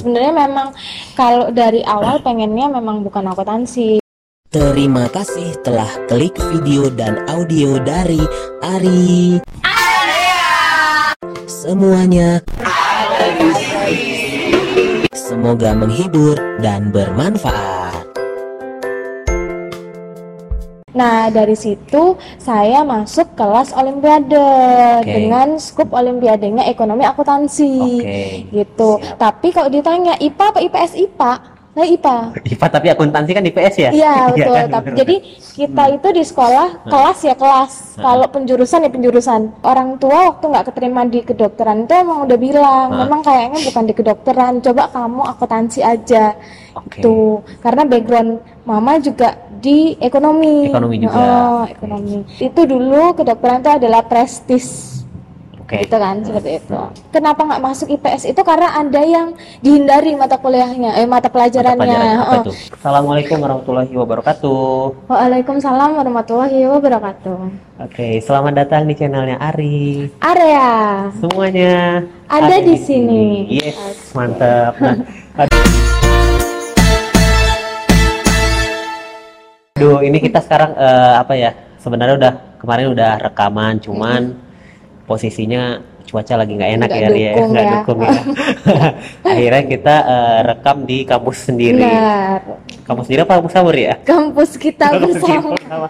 Sebenarnya memang kalau dari awal pengennya memang bukan akuntansi. Terima kasih telah klik video dan audio dari Ari. Semuanya Semoga menghibur dan bermanfaat. Nah, dari situ saya masuk kelas olimpiade Oke. dengan skup olimpiadenya ekonomi akuntansi. Oke. Gitu. Siap. Tapi kalau ditanya IPA apa IPS IPA? Nah, IPA. IPA tapi akuntansi kan IPS ya? Iya, betul. kan? Tapi jadi kita itu di sekolah kelas ya kelas. Kalau penjurusan ya penjurusan. Orang tua waktu nggak keterima di kedokteran itu emang udah bilang, Hah? memang kayaknya bukan di kedokteran. Coba kamu akuntansi aja. Oke. Tuh, karena background mama juga di ekonomi. Ekonomi juga. Oh, ekonomi. Itu dulu kedokteran itu adalah prestis. Oke. Gitu kan, seperti itu. Kenapa nggak masuk IPS itu karena ada yang dihindari mata kuliahnya, eh mata Mata pelajarannya. pelajaran apa Heeh. tuh? Assalamualaikum warahmatullahi wabarakatuh. Waalaikumsalam warahmatullahi wabarakatuh. Oke, selamat datang di channelnya Ari. Area Semuanya Ada di sini. Yes, mantap. Nah, aduh, ini kita sekarang eh, apa ya? Sebenarnya udah kemarin udah rekaman, cuman posisinya cuaca lagi nggak enak Nggak ya, Ria, dukung nggak ya. dukung ya. Akhirnya kita eh, rekam di kampus sendiri. benar. Kampus sendiri apa kampus sahur ya? Kampus kita Kampus bersama. bersama.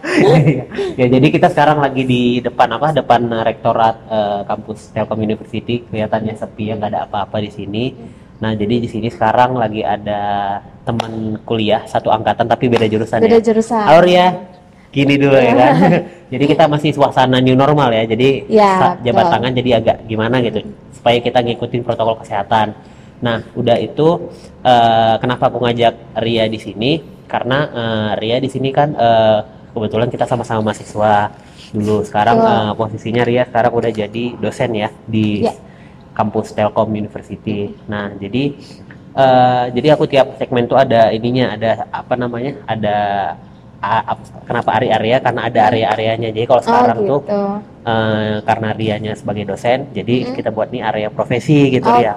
Ya jadi kita sekarang lagi di depan apa? Depan eh, rektorat eh, kampus Telkom University. Kelihatannya sepi ya, nggak ada apa-apa di sini. Nah jadi di sini sekarang lagi ada teman kuliah satu angkatan tapi beda jurusan Beda ya. jurusan. Halo Ria, gini dulu ya kan. jadi kita masih suasana new normal ya. Jadi Ya, jabat betul. tangan jadi agak gimana gitu supaya kita ngikutin protokol kesehatan. Nah, udah itu eh, kenapa aku ngajak Ria di sini? Karena eh, Ria di sini kan eh, kebetulan kita sama-sama mahasiswa dulu. Sekarang eh, posisinya Ria sekarang udah jadi dosen ya di Ya. kampus Telkom University. Nah, jadi eh, jadi aku tiap segmen tuh ada ininya, ada apa namanya? Ada kenapa Ari Area? Karena ada area-areanya. Jadi kalau sekarang oh, tuh gitu. eh, karena Rianya sebagai dosen, jadi kita buat nih area profesi gitu Oke, ya.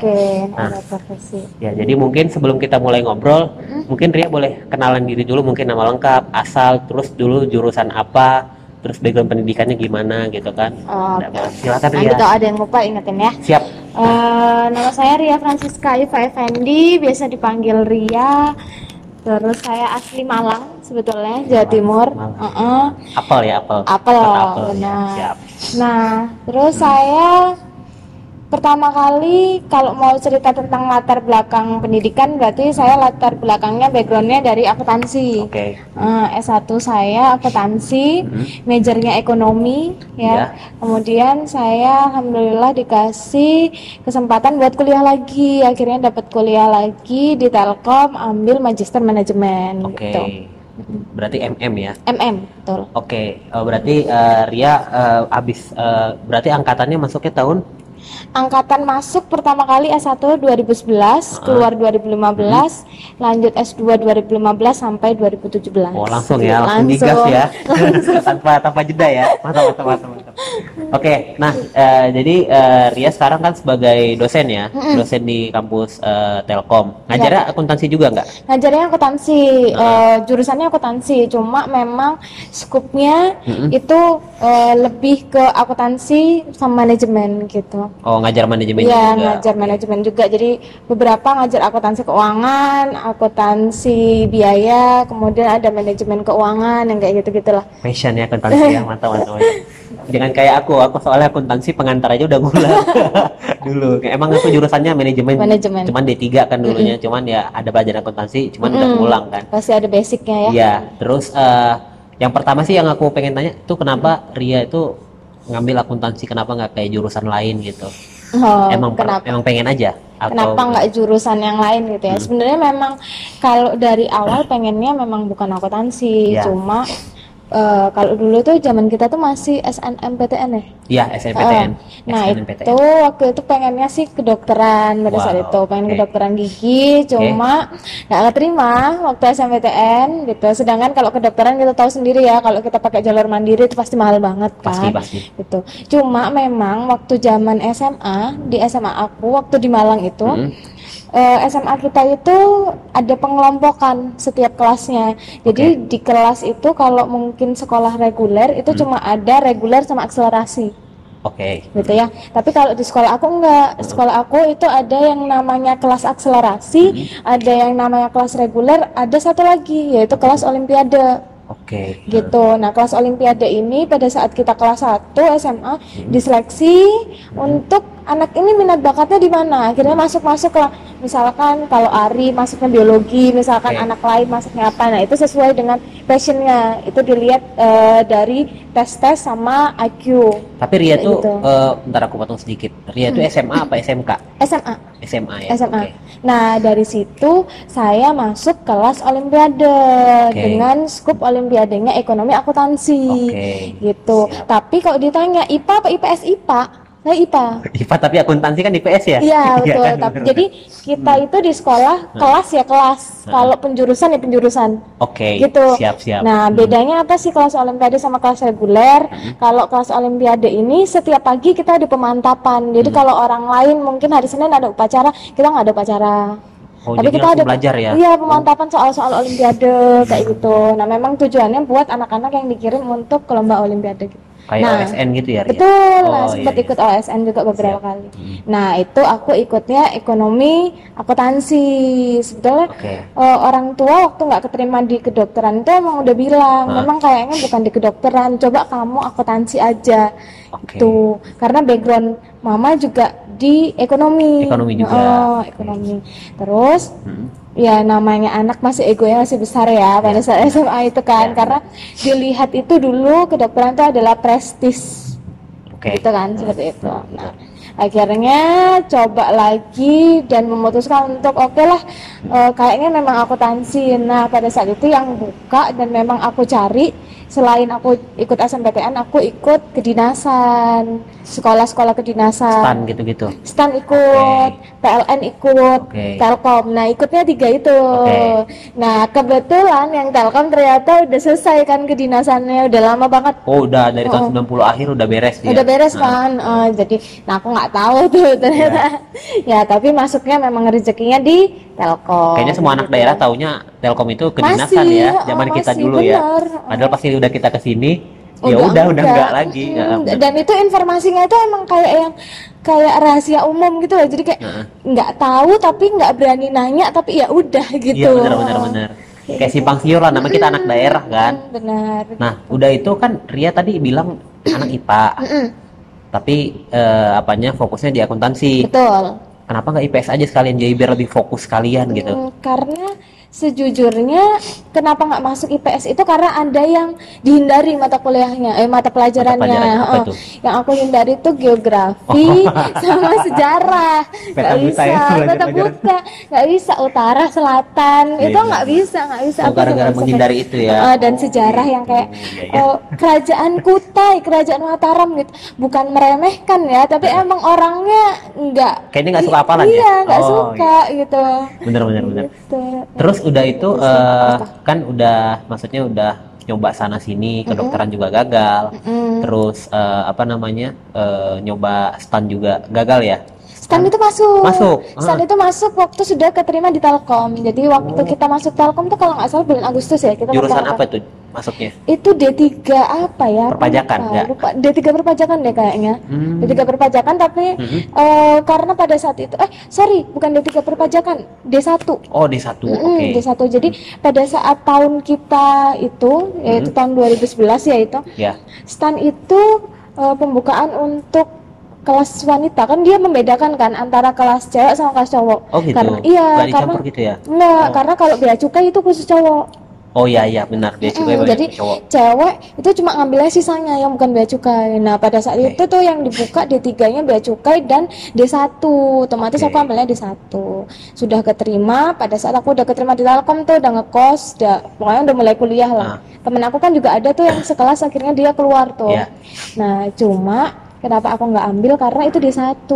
Nah. ada profesi. Ya, jadi mungkin sebelum kita mulai ngobrol, mungkin Ria boleh kenalan diri dulu, mungkin nama lengkap, asal, terus dulu jurusan apa, terus background pendidikannya gimana gitu kan. Oh, apa? Silakan Ria. ada yang lupa ingetin ya. Siap. Eh, nama saya Ria Francisca Iva Effendi, biasa dipanggil Ria. Terus saya asli Malang sebetulnya, Jawa Timur. Malang. Heeh. Apel ya, apel. Apel, apel, ya. benar. Siap. Nah, terus saya pertama kali kalau mau cerita tentang latar belakang pendidikan berarti saya latar belakangnya backgroundnya dari akuntansi. Oke. Eh, S1 saya akuntansi, majornya ekonomi ya. Iya. Kemudian saya alhamdulillah dikasih kesempatan buat kuliah lagi. Akhirnya dapat kuliah lagi di Telkom ambil magister manajemen Oke. gitu. Berarti MM ya. MM, betul. Oke, eh, berarti eh, Ria eh, abis eh, berarti angkatannya masuknya tahun Angkatan masuk pertama kali S1 2011, keluar 2015, lanjut S2 2015 sampai 2017. Oh langsung ya, langsung, digas ya, tanpa tanpa jeda ya, mantap mantap mantap. mantap. Oke, nah eh, jadi eh, Ria sekarang kan sebagai dosen ya, dosen di kampus eh, Telkom. Ngajarnya akuntansi juga nggak? Ngajarnya akuntansi, eh, jurusannya akuntansi, cuma memang skupnya itu eh, lebih ke akuntansi sama manajemen gitu. Oh ngajar manajemen Iya, juga. ngajar manajemen juga. Jadi beberapa ngajar akuntansi keuangan, akuntansi biaya, kemudian ada manajemen keuangan yang kayak gitu-gitulah. Passion ya akuntansi ya, mantap mantap. mantap. Jangan kayak aku, aku soalnya akuntansi pengantar aja udah ngulang dulu. Emang aku jurusannya manajemen, Manajemen. cuman D3 kan dulunya, cuman ya ada pelajaran akuntansi, cuman udah ngulang kan. Pasti ada basicnya ya. Iya, terus eh, yang pertama sih yang aku pengen tanya tuh kenapa Ria itu ngambil akuntansi, kenapa nggak kayak jurusan lain gitu? Oh, emang kenapa? emang pengen aja? Atau Kenapa nggak jurusan yang lain gitu Hmm. ya? Sebenarnya memang kalau dari awal pengennya memang bukan akuntansi, Iya. cuma eh, kalau dulu tuh zaman kita tuh masih SNMPTN ya. Iya, SNPTN. Eh, Nah SNMPTN. itu waktu itu pengennya sih kedokteran pada saat Wow, itu pengen oke. kedokteran gigi cuma nggak keterima waktu SNMPTN gitu sedangkan kalau kedokteran kita tahu sendiri ya kalau kita pakai jalur mandiri itu pasti mahal banget Pasti, kan pasti. gitu cuma memang waktu zaman SMA di SMA aku waktu di Malang itu Hmm. Eh, SMA kita itu ada pengelompokan setiap kelasnya. Jadi di kelas itu kalau mungkin sekolah reguler itu cuma ada reguler sama akselerasi Oke. gitu ya. Tapi kalau di sekolah aku enggak. Sekolah aku itu ada yang namanya kelas akselerasi, ada yang namanya kelas reguler, ada satu lagi yaitu kelas olimpiade Oke. gitu. Nah, kelas olimpiade ini pada saat kita kelas 1 SMA diseleksi untuk anak ini minat bakatnya di mana. Akhirnya masuk-masuk lah. Misalkan kalau Ari masuknya biologi, misalkan Oke. anak lain masuknya apa. Nah, itu sesuai dengan passionnya. Itu dilihat eh, dari tes-tes sama IQ. Tapi Ria tuh, gitu. eh, bentar aku potong sedikit. Ria tuh SMA apa SMK? SMA. SMA ya. SMA. Oke. Nah, dari situ saya masuk kelas olimpiade Oke. dengan skup olimpiadenya ekonomi akuntansi. Oke. Gitu. Siap. Tapi kalau ditanya IPA apa IPS IPA? Saya IPA. IPA tapi akuntansi kan IPS ya? Iya, betul. kan? Tapi jadi kita itu di sekolah kelas ya kelas. Kalau penjurusan ya penjurusan. Oke. gitu. Siap siap. Nah, bedanya apa sih kelas olimpiade sama kelas reguler? Hmm. Kalau kelas olimpiade ini setiap pagi kita ada pemantapan. Jadi Hmm. kalau orang lain mungkin hari Senin ada upacara, kita nggak ada upacara. Oh, Tapi kita ada belajar ya? Iya, pemantapan soal-soal olimpiade kayak gitu. Nah, memang tujuannya buat anak-anak yang dikirim untuk ke lomba olimpiade gitu. Kayak Nah, OSN gitu ya? Ria? Betul, Oh, iya, sempat iya. ikut OSN juga beberapa Siap. kali. Hmm. Nah, itu aku ikutnya ekonomi akuntansi. Sebetulnya Oke. eh, orang tua waktu nggak keterima di kedokteran itu emang udah bilang, Hah? memang kayaknya bukan di kedokteran, coba kamu akuntansi aja. Oke. Tuh, karena background mama juga di ekonomi. Ekonomi juga. Oh, ekonomi. Terus Hmm. ya namanya anak masih egonya masih besar ya pada saat SMA itu kan Ya. karena dilihat itu dulu kedokteran itu adalah prestis Oke. gitu kan seperti itu nah akhirnya coba lagi dan memutuskan untuk oke lah eh, kayaknya memang akuntansi nah pada saat itu yang buka dan memang aku cari selain aku ikut SMPTN aku ikut kedinasan sekolah-sekolah kedinasan Stan gitu-gitu. Stan ikut, PLN ikut, Oke. Telkom. Nah, ikutnya tiga itu. Oke. Nah, kebetulan yang Telkom ternyata udah selesai kan kedinasannya, udah lama banget. Oh, udah dari tahun 90 akhir udah beres dia. Udah beres Nah, kan, Eh, jadi, nah aku nggak tahu tuh ternyata. ya, tapi masuknya memang rezekinya di Telkom. Kayaknya semua anak gitu. daerah taunya Telkom itu kedinasan Masih, ya, oh, zaman kita masih, dulu ya. bener. Padahal pasti udah kita ke sini, ya udah udah enggak lagi. Mm, Ya, bener. dan itu informasinya itu emang kayak yang kayak rahasia umum gitu loh. Jadi kayak nggak tahu tapi nggak berani nanya tapi ya udah gitu. Iya benar benar benar. Kayak simpang siur lah, nama kita anak daerah kan. Benar. Nah, udah itu kan Ria tadi bilang anak IPA. Tapi eh, apanya fokusnya di akuntansi. Betul. Kenapa nggak IPS aja sekalian jadi biar lebih fokus kalian gitu? Mm, karena sejujurnya kenapa nggak masuk IPS itu karena ada yang dihindari mata kuliahnya, eh mata pelajarannya. pelajaran apa Heeh. tuh? Yang aku hindari itu geografi sama sejarah. Nggak bisa, ya, peta pelajaran. buta, nggak bisa utara selatan Iya, itu iya. nggak bisa, nggak bisa. Oh, Aku gara-gara bisa menghindari itu ya? Heeh, dan Oh, sejarah yang kayak. Iya, iya. oh, kerajaan Kutai, kerajaan Mataram gitu, bukan meremehkan ya, tapi emang orangnya nggak. Kayaknya nggak suka hafalan ya? Iya, nggak Oh, suka gitu. Bener bener bener. Gitu. Terus udah itu eh, kan udah maksudnya udah nyoba sana sini kedokteran juga gagal. Mm. Terus eh, apa namanya eh, nyoba stan juga gagal ya. Stan itu masuk. Masuk, Stan itu masuk waktu sudah keterima di Telkom. Jadi waktu kita masuk Telkom tuh kalau nggak salah bulan Agustus ya kita Jurusan apa tuh masuknya? Itu D3 apa ya? Perpajakan, lupa. nggak? Lupa. D3 perpajakan deh kayaknya. Hmm. D3 perpajakan tapi Mhm. eh, karena pada saat itu eh sorry bukan D3 perpajakan D1 Oh di satu, Mm-mm, oke. D1 jadi pada saat tahun kita itu yaitu Hmm. tahun 2011 ya itu Ya. stan itu eh, pembukaan untuk kelas wanita kan dia membedakan kan antara kelas cewek sama kelas cowok Oh gitu. karena iya Nggak karena gitu ya? enggak Oh. karena kalau bea cukai itu khusus cowok Oh iya iya benar dia juga Mm, jadi cowok. cewek itu cuma ngambilnya sisanya yang bukan bea cukai nah pada saat Oke. itu tuh yang dibuka D3 nya bea cukai dan D1 otomatis Oke. aku ambilnya D1 sudah keterima pada saat aku udah keterima di Telkom tuh udah ngekos udah pokoknya udah mulai kuliah lah Ah. temen aku kan juga ada tuh yang sekelas akhirnya dia keluar tuh Iya. nah cuma kenapa aku nggak ambil karena itu D1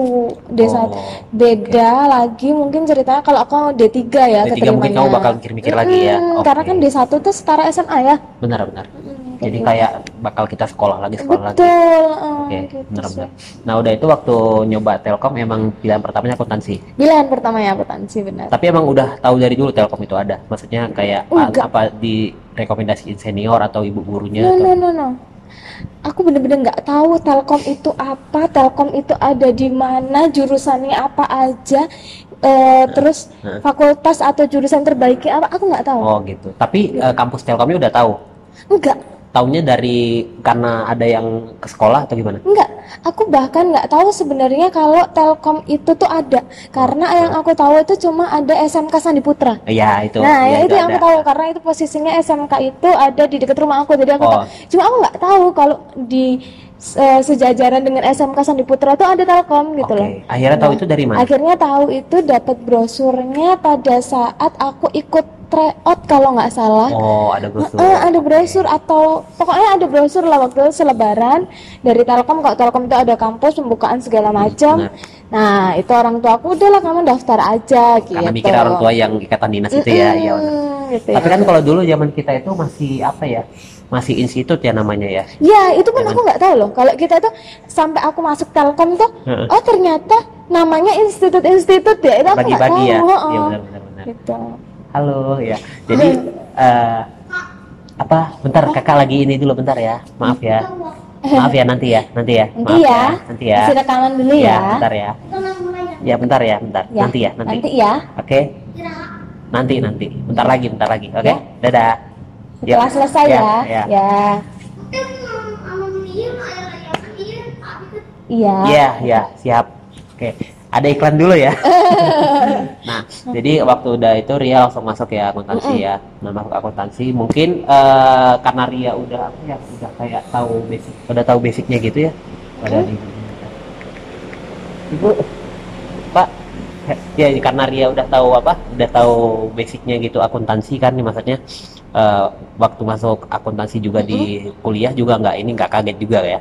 D1 Oh, beda lagi mungkin ceritanya kalau aku D3 ya D3 mungkin kamu bakal mikir-mikir lagi ya. Oke. karena kan D1 tuh setara SMA ya Benar benar. Mm, Jadi gitu. kayak bakal kita sekolah lagi sekolah lagi. betul eh, Oke, gitu benar-benar. sih. Nah, udah itu waktu nyoba Telkom emang pilihan pertamanya akuntansi. pilihan pertamanya akuntansi benar Tapi emang udah tahu dari dulu Telkom itu ada. Maksudnya kayak Enggak. apa direkomendasiin senior atau ibu gurunya no atau no no no aku bener-bener nggak tahu Telkom itu apa Telkom itu ada di mana jurusannya apa aja eh, terus fakultas atau jurusan terbaiknya apa aku nggak tahu Oh, gitu. Tapi eh, kampus Telkomnya udah tahu. enggak Taunya dari karena ada yang ke sekolah atau gimana? enggak aku bahkan nggak tahu sebenarnya kalau Telkom itu tuh ada karena yang aku tahu itu cuma ada SMK Sandi Putra Ya, itu. nah ya, ya itu yang aku ada. tahu karena itu posisinya SMK itu ada di dekat rumah aku jadi aku Oh. tahu cuma aku nggak tahu kalau di sejajaran dengan SMK Sandi Putra tuh ada Telkom gitu Oke. loh Akhirnya tahu Nah, itu dari mana? akhirnya tahu itu dapat brosurnya pada saat aku ikut tryout kalau nggak salah Oh, ada brosur. Eh, ada brosur atau pokoknya ada brosur lah waktu itu selebaran dari Telkom kalau Telkom itu ada kampus pembukaan segala macam benar. nah itu orang tua aku udahlah kamu daftar aja gitu Karena mikir orang tua yang ikatan dinas itu ya, iya benar. Mm, gitu Tapi ya. kan kalau dulu zaman kita itu masih apa ya? Masih institut ya namanya ya. Ya, itu pun Jangan- aku nggak tahu loh. Kalau kita tuh sampai aku masuk Telkom tuh, Heeh. oh ternyata namanya institut-institut ya. Itu aku nggak tahu. Bagi-bagi ya. heeh. Iya benar benar benar. Gitu. Halo ya. Jadi eh, apa? Bentar kakak lagi ini dulu bentar ya. Maaf ya. Maaf ya nanti ya, nanti ya. Nanti Maaf ya. Nanti ya. Kasih rekaman dulu ya. bentar ya. Ya bentar ya, bentar. Ya, Nanti ya, nanti. Nanti ya. Oke. Nanti nanti. Bentar lagi, bentar lagi. Oke. Ya. Dadah. Setelah Ya. selesai Ya, ya. ya. Ya. Iya. Iya, iya, siap. Oke. Ada iklan dulu ya. nah, jadi waktu udah itu Ria langsung masuk ya akuntansi ya. Nah, masuk akuntansi mungkin eh, karena Ria udah apa ya, udah kayak tahu basic, udah tahu basicnya gitu ya. Pada di Ibu, Pak, ya karena Ria udah tahu apa, udah tahu basicnya gitu akuntansi kan, nih maksudnya eh, waktu masuk akuntansi juga di kuliah juga nggak ini nggak kaget juga ya.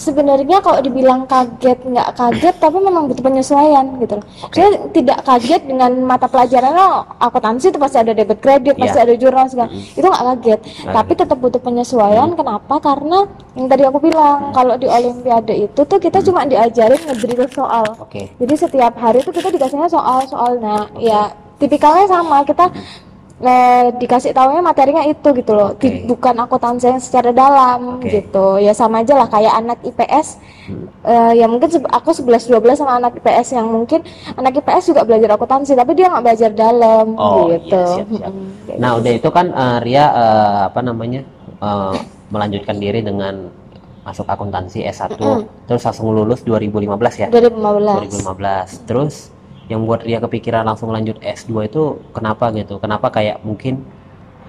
Sebenarnya kalau dibilang kaget nggak kaget, tapi memang butuh penyesuaian gitu loh. Saya tidak kaget dengan mata pelajaran oh, akuntansi itu pasti ada debit kredit, pasti Iya. ada jurnal segala. Itu nggak kaget. Tapi tetap butuh penyesuaian. Kenapa? Karena yang tadi aku bilang kalau di Olimpiade itu tuh kita cuma diajarin ngedrill soal. Oke. Jadi setiap hari itu kita dikasihnya soal-soal. Nah, ya tipikalnya sama. Kita eh, dikasih tahunya materinya itu gitu loh. Oke. Bukan akuntansi yang secara dalam Oke. gitu. Ya sama aja lah kayak anak IPS. eh, ya mungkin se- aku 11 12 sama anak IPS yang mungkin anak IPS juga belajar akuntansi tapi dia nggak belajar dalam Oh, iya, gitu. siap, siap. Mm-mm, kayak Nah, gitu. udah itu kan eh, Ria eh, apa namanya? eh, melanjutkan diri dengan masuk akuntansi S1 terus langsung lulus 2015 ya. 2015. 2015. Terus yang buat Ria kepikiran langsung lanjut S2 itu kenapa gitu? Kenapa kayak mungkin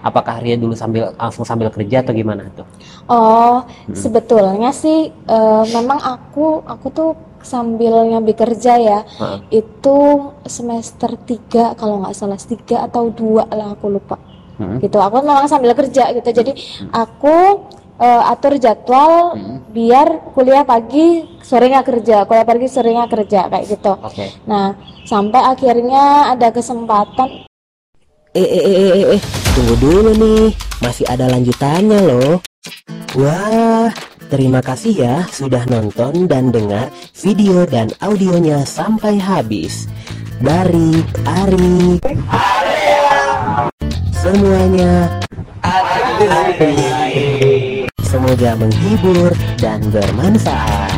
apakah Ria dulu sambil langsung sambil kerja atau gimana tuh? Oh, sebetulnya sih eh, memang aku aku tuh sambil nyambi kerja ya. Heeh. Itu semester 3 kalau nggak salah 3 atau 2 lah aku lupa. Hmm. Gitu. Aku memang sambil kerja gitu. Jadi aku eh, atur jadwal Hmm. biar kuliah pagi, sorenya kerja, kuliah pagi, sorenya kerja kayak gitu. Oke. Nah, sampai akhirnya ada kesempatan Eh, eh, eh, eh, eh, tunggu dulu nih, masih ada lanjutannya loh. Wah, terima kasih ya sudah nonton dan dengar video dan audionya sampai habis. Dari Ari. Semuanya. Semoga menghibur dan bermanfaat.